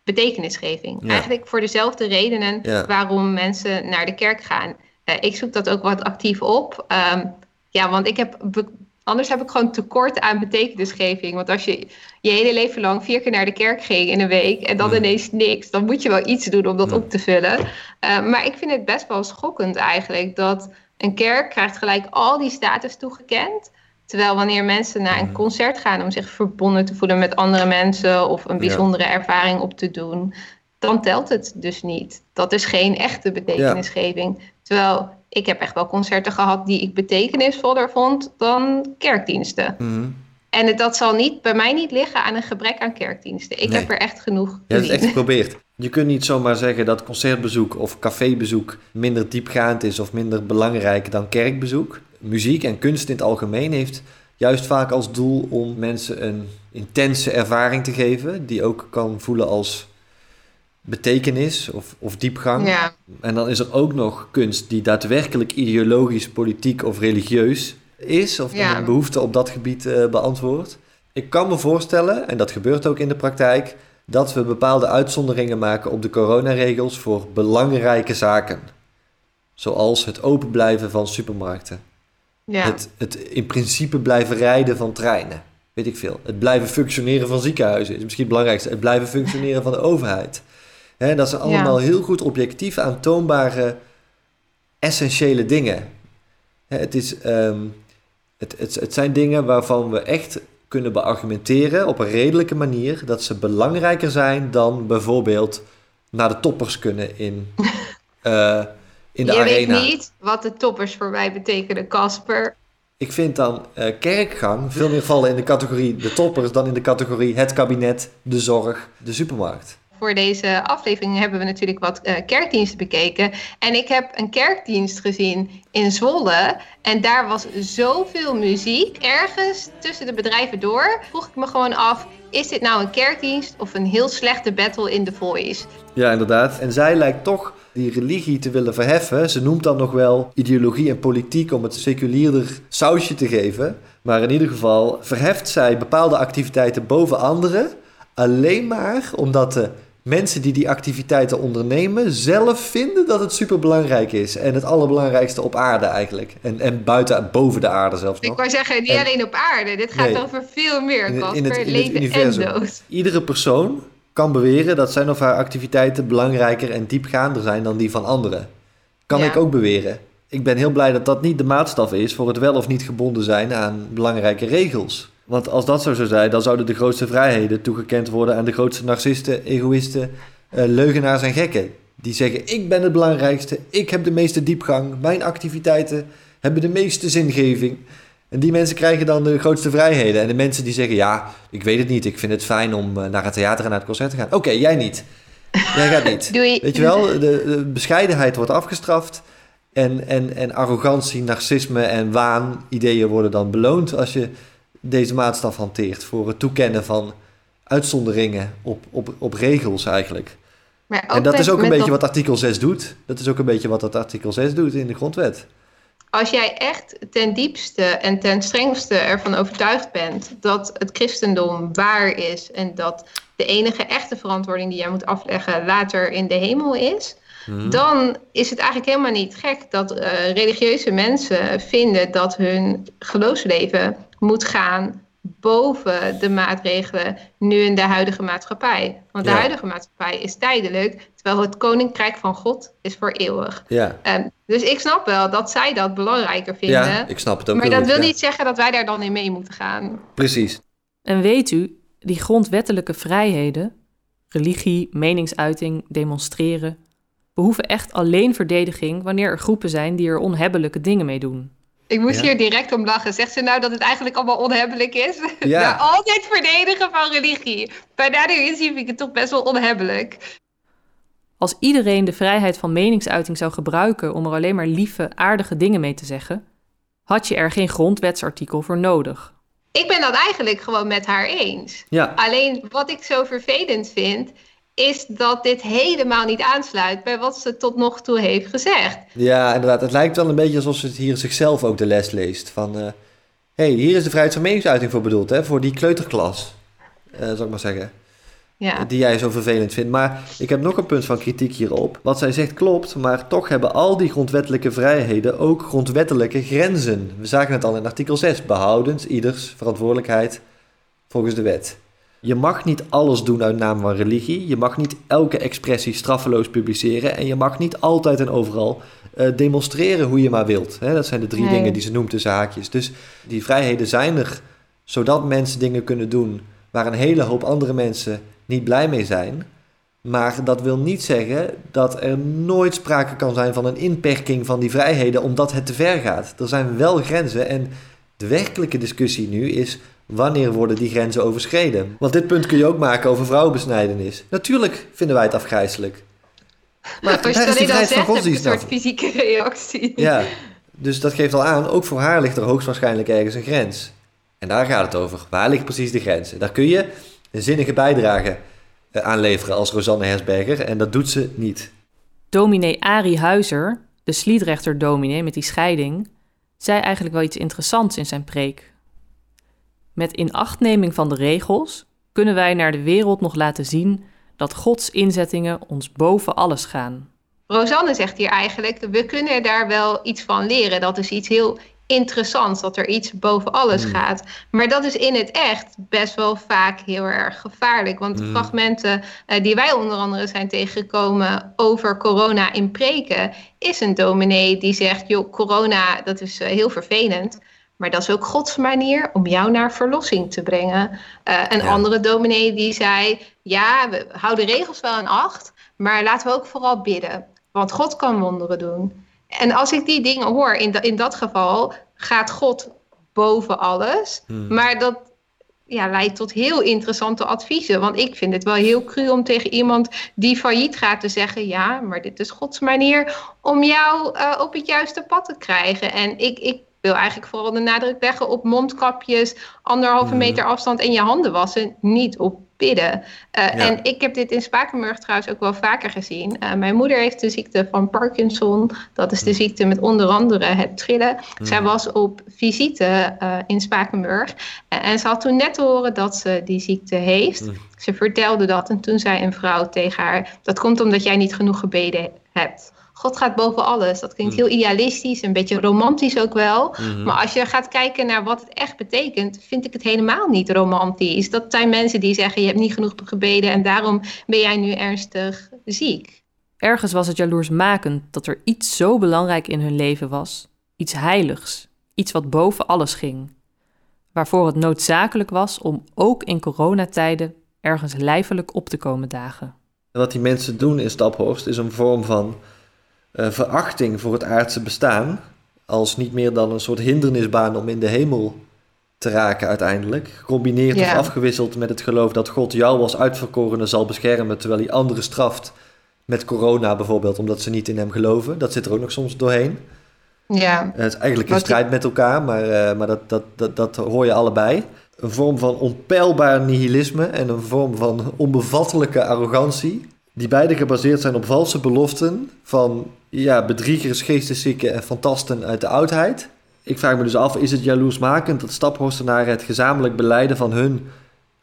betekenisgeving. Ja. Eigenlijk voor dezelfde redenen ja. waarom mensen naar de kerk gaan. Uh, ik zoek dat ook wat actief op. Um, ja, want ik heb anders heb ik gewoon tekort aan betekenisgeving. Want als je je hele leven lang vier keer naar de kerk ging in een week en dan mm. ineens niks, dan moet je wel iets doen om dat mm. op te vullen. Uh, maar ik vind het best wel schokkend eigenlijk dat een kerk krijgt gelijk al die status toegekend. Terwijl wanneer mensen naar een concert gaan om zich verbonden te voelen met andere mensen of een bijzondere ja. ervaring op te doen, dan telt het dus niet. Dat is geen echte betekenisgeving. Ja. Terwijl ik heb echt wel concerten gehad die ik betekenisvoller vond dan kerkdiensten. Mm. En dat zal niet, bij mij niet liggen aan een gebrek aan kerkdiensten. Ik nee. heb er echt genoeg. Je hebt het echt geprobeerd. Je kunt niet zomaar zeggen dat concertbezoek of cafébezoek minder diepgaand is of minder belangrijk dan kerkbezoek. Muziek en kunst in het algemeen heeft juist vaak als doel om mensen een intense ervaring te geven, die ook kan voelen als betekenis of, of diepgang. Ja. En dan is er ook nog kunst die daadwerkelijk ideologisch, politiek of religieus is, of ja. een behoefte op dat gebied uh, beantwoordt. Ik kan me voorstellen, en dat gebeurt ook in de praktijk, dat we bepaalde uitzonderingen maken op de coronaregels voor belangrijke zaken. Zoals het open blijven van supermarkten. Ja. Het, het in principe blijven rijden van treinen. Weet ik veel. Het blijven functioneren van ziekenhuizen is misschien het belangrijkste. Het blijven functioneren van de overheid. He, dat zijn allemaal ja. heel goed objectief aantoonbare essentiële dingen. He, het, is, um, het, het, het zijn dingen waarvan we echt kunnen beargumenteren op een redelijke manier dat ze belangrijker zijn dan bijvoorbeeld naar de toppers kunnen in, uh, in de Je arena. weet niet wat de toppers voor mij betekenen, Casper. Ik vind dan uh, kerkgang veel meer vallen in de categorie de toppers dan in de categorie het kabinet, de zorg, de supermarkt. Voor deze aflevering hebben we natuurlijk wat uh, kerkdiensten bekeken. En ik heb een kerkdienst gezien in Zwolle. En daar was zoveel muziek. Ergens tussen de bedrijven door vroeg ik me gewoon af... is dit nou een kerkdienst of een heel slechte battle in The Voice? Ja, inderdaad. En zij lijkt toch die religie te willen verheffen. Ze noemt dan nog wel ideologie en politiek om het seculierder sausje te geven. Maar in ieder geval verheft zij bepaalde activiteiten boven andere... alleen maar omdat de mensen die die activiteiten ondernemen zelf vinden dat het superbelangrijk is. En het allerbelangrijkste op aarde eigenlijk. En, en buiten, boven de aarde zelfs nog. Ik wou zeggen, niet en, alleen op aarde. Dit gaat nee, over veel meer, in, in, het, in universum. en dood. Iedere persoon kan beweren dat zijn of haar activiteiten belangrijker en diepgaander zijn dan die van anderen. Kan Ja. ik ook beweren. Ik ben heel blij dat dat niet de maatstaf is voor het wel of niet gebonden zijn aan belangrijke regels. Want als dat zo zou zijn, dan zouden de grootste vrijheden toegekend worden aan de grootste narcisten, egoïsten, eh, leugenaars en gekken. Die zeggen: Ik ben het belangrijkste, ik heb de meeste diepgang, mijn activiteiten hebben de meeste zingeving. En die mensen krijgen dan de grootste vrijheden. En de mensen die zeggen: Ja, ik weet het niet, ik vind het fijn om eh, naar het theater en naar het concert te gaan. Oké, jij niet. Jij gaat niet. Doei. Weet je wel, de, de bescheidenheid wordt afgestraft. En, en, en arrogantie, narcisme en waan, ideeën worden dan beloond als je deze maatstaf hanteert voor het toekennen van uitzonderingen op, op, op regels eigenlijk. Maar En dat is ook een beetje dat- wat artikel 6 doet. Dat is ook een beetje wat dat artikel 6 doet in de grondwet. als jij echt ten diepste en ten strengste ervan overtuigd bent dat het christendom waar is en dat de enige echte verantwoording die jij moet afleggen later in de hemel is, Mhm. dan is het eigenlijk helemaal niet gek dat eh, religieuze mensen vinden dat hun geloofsleven moet gaan boven de maatregelen nu in de huidige maatschappij. Want de Ja. huidige maatschappij is tijdelijk, terwijl het koninkrijk van God is voor eeuwig. Ja. Ehm, dus ik snap wel dat zij dat belangrijker vinden. Ja, ik snap het ook maar dat goed, wil ja. niet zeggen dat wij daar dan in mee moeten gaan. Precies. En weet u, die grondwettelijke vrijheden, religie, meningsuiting, demonstreren, behoeven echt alleen verdediging wanneer er groepen zijn die er onhebbelijke dingen mee doen. Ik moest Ja. hier direct om lachen. Zegt ze nou dat het eigenlijk allemaal onhebbelijk is? Ja. Nou, altijd verdedigen van religie. Bij nader inzien vind ik het toch best wel onhebbelijk. Als iedereen de vrijheid van meningsuiting zou gebruiken om er alleen maar lieve, aardige dingen mee te zeggen, had je er geen grondwetsartikel voor nodig. Ik ben dat eigenlijk gewoon met haar eens. Ja. Alleen wat ik zo vervelend vind, is dat dit helemaal niet aansluit bij wat ze tot nog toe heeft gezegd. Ja, inderdaad. Het lijkt wel een beetje alsof ze hier zichzelf ook de les leest. Van, hé, hey, hier is de vrijheid van meningsuiting voor bedoeld, hè? Voor die kleuterklas, eh zal ik maar zeggen. Ja. Die jij zo vervelend vindt. Maar ik heb nog een punt van kritiek hierop. Wat zij zegt klopt, maar toch hebben al die grondwettelijke vrijheden ook grondwettelijke grenzen. We zagen het al in artikel 6. Behoudens ieders verantwoordelijkheid volgens de wet. Je mag niet alles doen uit naam van religie. Je mag niet elke expressie straffeloos publiceren. En je mag niet altijd en overal eh, demonstreren hoe je maar wilt. Hè, dat zijn de drie Nee. dingen die ze noemt tussen haakjes. Dus die vrijheden zijn er zodat mensen dingen kunnen doen waar een hele hoop andere mensen niet blij mee zijn. Maar dat wil niet zeggen dat er nooit sprake kan zijn van een inperking van die vrijheden omdat het te ver gaat. Er zijn wel grenzen en de werkelijke discussie nu is wanneer worden die grenzen overschreden. Want dit punt kun je ook maken over vrouwenbesnijdenis. Natuurlijk vinden wij het afgrijzelijk. Maar Als je daar is die alleen vrijheid al van zegt, heb je een soort fysieke reactie. Ja, dus dat geeft al aan, ook voor haar ligt er hoogstwaarschijnlijk ergens een grens. En daar gaat het over. Waar ligt precies de grens? En daar kun je een zinnige bijdrage eh, aanleveren als Rosanne Hersberger. En dat doet ze niet. Dominee Arie Huizer, de Sliedrechter dominee met die scheiding, zei eigenlijk wel iets interessants in zijn preek. Met inachtneming van de regels kunnen wij naar de wereld nog laten zien dat Gods inzettingen ons boven alles gaan. Rosanne zegt hier eigenlijk, we kunnen daar wel iets van leren. Dat is iets heel interessants, dat er iets boven alles Hmm. gaat. Maar dat is in het echt best wel vaak heel erg gevaarlijk. Want de Hmm. fragmenten eh, die wij onder andere zijn tegengekomen over corona in preken, is een dominee die zegt, joh, corona, dat is eh, heel vervelend. Maar dat is ook Gods manier om jou naar verlossing te brengen. Eh, een Ja. andere dominee die zei, ja, we houden regels wel in acht, maar laten we ook vooral bidden. Want God kan wonderen doen. En als ik die dingen hoor, in, da- in dat geval gaat God boven alles. Hmm. Maar dat ja, leidt tot heel interessante adviezen. Want ik vind het wel heel cru om tegen iemand die failliet gaat te zeggen... ja, maar dit is Gods manier om jou eh, op het juiste pad te krijgen. En ik, ik wil eigenlijk vooral de nadruk leggen op mondkapjes... anderhalve Hmm. meter afstand en je handen wassen, niet op bidden. Eh, Ja. En ik heb dit in Spakenburg trouwens ook wel vaker gezien. Eh, mijn moeder heeft de ziekte van Parkinson. Dat is de ziekte met onder andere het trillen. Zij was op visite eh, in Spakenburg. En, en ze had toen net te horen dat ze die ziekte heeft. Mm. Ze vertelde dat en toen zei een vrouw tegen haar... dat komt omdat jij niet genoeg gebeden hebt. God gaat boven alles. Dat klinkt Mm. heel idealistisch, een beetje romantisch ook wel. Mhm. Maar als je gaat kijken naar wat het echt betekent, vind ik het helemaal niet romantisch. Dat zijn mensen die zeggen: Je hebt niet genoeg gebeden en daarom ben jij nu ernstig ziek. Ergens was het jaloersmakend dat er iets zo belangrijk in hun leven was, iets heiligs, iets wat boven alles ging, waarvoor het noodzakelijk was om ook in coronatijden ergens lijfelijk op te komen dagen. En wat die mensen doen in Staphorst is een vorm van eh, verachting voor het aardse bestaan. Als niet meer dan een soort hindernisbaan om in de hemel te raken uiteindelijk. Gecombineerd Ja. of afgewisseld met het geloof dat God jou als uitverkorene zal beschermen... terwijl hij anderen straft met corona bijvoorbeeld... omdat ze niet in hem geloven. Dat zit er ook nog soms doorheen. Ja, Het is eigenlijk die- strijd met elkaar, maar, eh, maar dat, dat, dat, dat hoor je allebei. Een vorm van onpeilbaar nihilisme en een vorm van onbevattelijke arrogantie. Die beide gebaseerd zijn op valse beloften van ja, bedriegers, geesteszieken en fantasten uit de oudheid. Ik vraag me dus af, is het jaloersmakend dat staphorstenaren het gezamenlijk beleiden van hun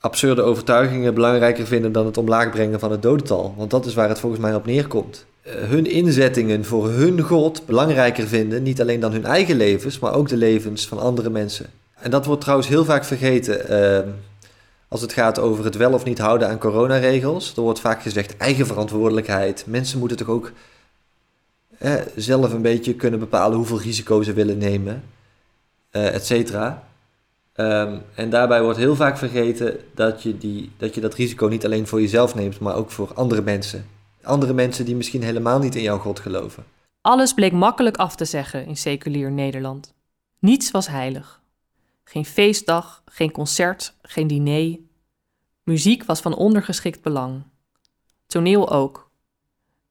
absurde overtuigingen belangrijker vinden dan het omlaag brengen van het dodental? Want dat is waar het volgens mij op neerkomt. Eh, hun inzettingen voor hun God belangrijker vinden, niet alleen dan hun eigen levens, maar ook de levens van andere mensen. En dat wordt trouwens heel vaak vergeten eh, als het gaat over het wel of niet houden aan coronaregels. Er wordt vaak gezegd eigen verantwoordelijkheid. Mensen moeten toch ook eh, zelf een beetje kunnen bepalen hoeveel risico ze willen nemen, uh, et cetera. Ehm, en daarbij wordt heel vaak vergeten dat je, die, dat je dat risico niet alleen voor jezelf neemt, maar ook voor andere mensen. Andere mensen die misschien helemaal niet in jouw God geloven. Alles bleek makkelijk af te zeggen in seculier Nederland. Niets was heilig. Geen feestdag, geen concert, geen diner. Muziek was van ondergeschikt belang. Toneel ook.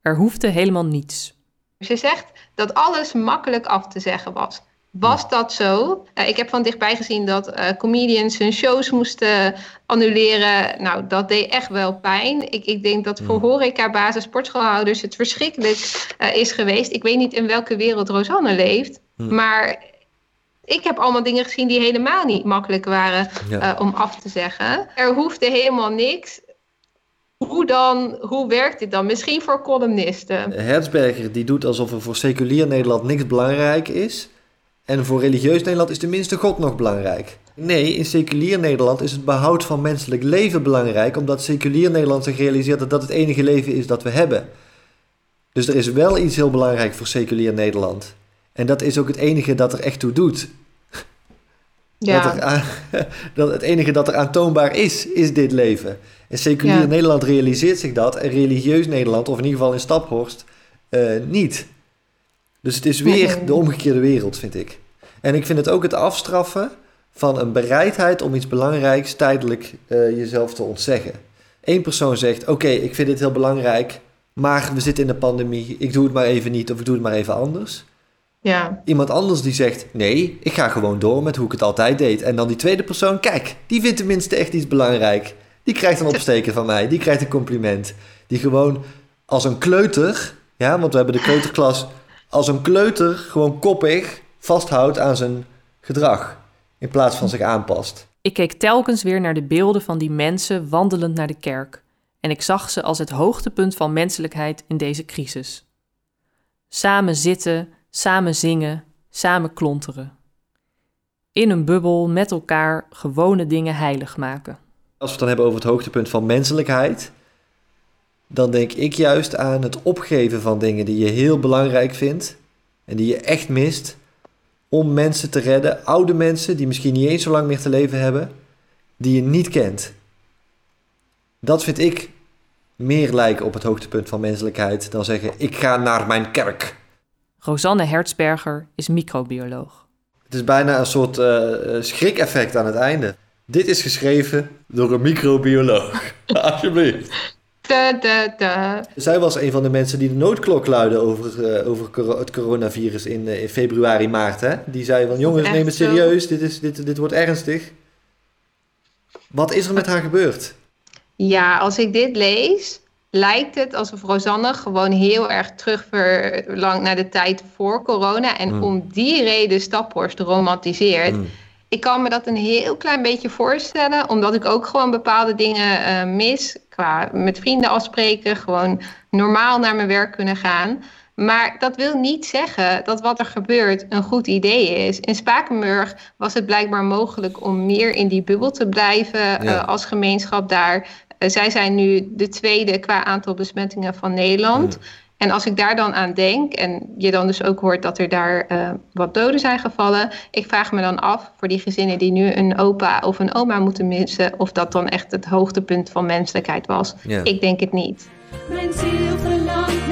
Er hoefde helemaal niets. Ze zegt dat alles makkelijk af te zeggen was. Was dat zo? Uh, ik heb van dichtbij gezien dat uh, comedians hun shows moesten annuleren. Nou, dat deed echt wel pijn. Ik, ik denk dat voor horeca-basis, sportschoolhouders het verschrikkelijk uh, is geweest. Ik weet niet in welke wereld Rosanne leeft. Maar ik heb allemaal dingen gezien die helemaal niet makkelijk waren ja. om af te zeggen. Er hoefde helemaal niks. Hoe dan? Hoe werkt dit dan? Misschien voor columnisten. Herzberger die doet alsof er voor seculier Nederland niks belangrijk is. En voor religieus Nederland is tenminste God nog belangrijk. Nee, in seculier Nederland is het behoud van menselijk leven belangrijk, omdat seculier Nederland zich realiseert dat dat het enige leven is dat we hebben. Dus er is wel iets heel belangrijk voor seculier Nederland. En dat is ook het enige dat er echt toe doet. Ja. Dat, er het enige dat er aantoonbaar is, is dit leven. En seculier ja. Nederland realiseert zich dat en religieus Nederland, of in ieder geval in Staphorst, uh, niet. Dus het is weer de omgekeerde wereld, vind ik. En ik vind het ook het afstraffen van een bereidheid om iets belangrijks tijdelijk uh, jezelf te ontzeggen. Eén persoon zegt: Oké, okay, ik vind dit heel belangrijk, maar we zitten in de pandemie, ik doe het maar even niet of ik doe het maar even anders. Ja. Iemand anders die zegt: Nee, ik ga gewoon door met hoe ik het altijd deed. En dan die tweede persoon: Kijk, die vindt tenminste echt iets belangrijk. Die krijgt een opsteken van mij, die krijgt een compliment. Die gewoon als een kleuter, ja, want we hebben de kleuterklas als een kleuter gewoon koppig vasthoudt aan zijn gedrag in plaats van zich aanpast. Ik keek telkens weer naar de beelden van die mensen wandelend naar de kerk en ik zag ze als het hoogtepunt van menselijkheid in deze crisis. Samen zitten, samen zingen, samen klonteren. In een bubbel met elkaar gewone dingen heilig maken. Als we het dan hebben over het hoogtepunt van menselijkheid, dan denk ik juist aan het opgeven van dingen die je heel belangrijk vindt en die je echt mist om mensen te redden, oude mensen die misschien niet eens zo lang meer te leven hebben, die je niet kent. Dat vind ik meer lijken op het hoogtepunt van menselijkheid dan zeggen: ik ga naar mijn kerk. Rosanne Hertzberger is microbioloog. Het is bijna een soort uh, schrik-effect aan het einde. Dit is geschreven door een microbioloog. Alsjeblieft. Da, da, da. Zij was een van de mensen die de noodklok luidde over, uh, over het coronavirus in, uh, in, februari, maart. Hè? Die zei van jongens, neem het serieus, dit, is, dit, dit wordt ernstig. Wat is er met haar gebeurd? Ja, als ik dit lees, lijkt het alsof Rosanne gewoon heel erg terug verlangt naar de tijd voor corona. En mm. om die reden Staphorst romantiseert. Mm. Ik kan me dat een heel klein beetje voorstellen, omdat ik ook gewoon bepaalde dingen uh, mis. Qua met vrienden afspreken, gewoon normaal naar mijn werk kunnen gaan. Maar dat wil niet zeggen dat wat er gebeurt een goed idee is. In Spakenburg was het blijkbaar mogelijk om meer in die bubbel te blijven ja. uh, als gemeenschap daar. Uh, zij zijn nu de tweede qua aantal besmettingen van Nederland. Mm. En als ik daar dan aan denk, en je dan dus ook hoort dat er daar uh, wat doden zijn gevallen, ik vraag me dan af voor die gezinnen die nu een opa of een oma moeten missen, of dat dan echt het hoogtepunt van menselijkheid was. Ik denk het niet. Mijn ziel verlangt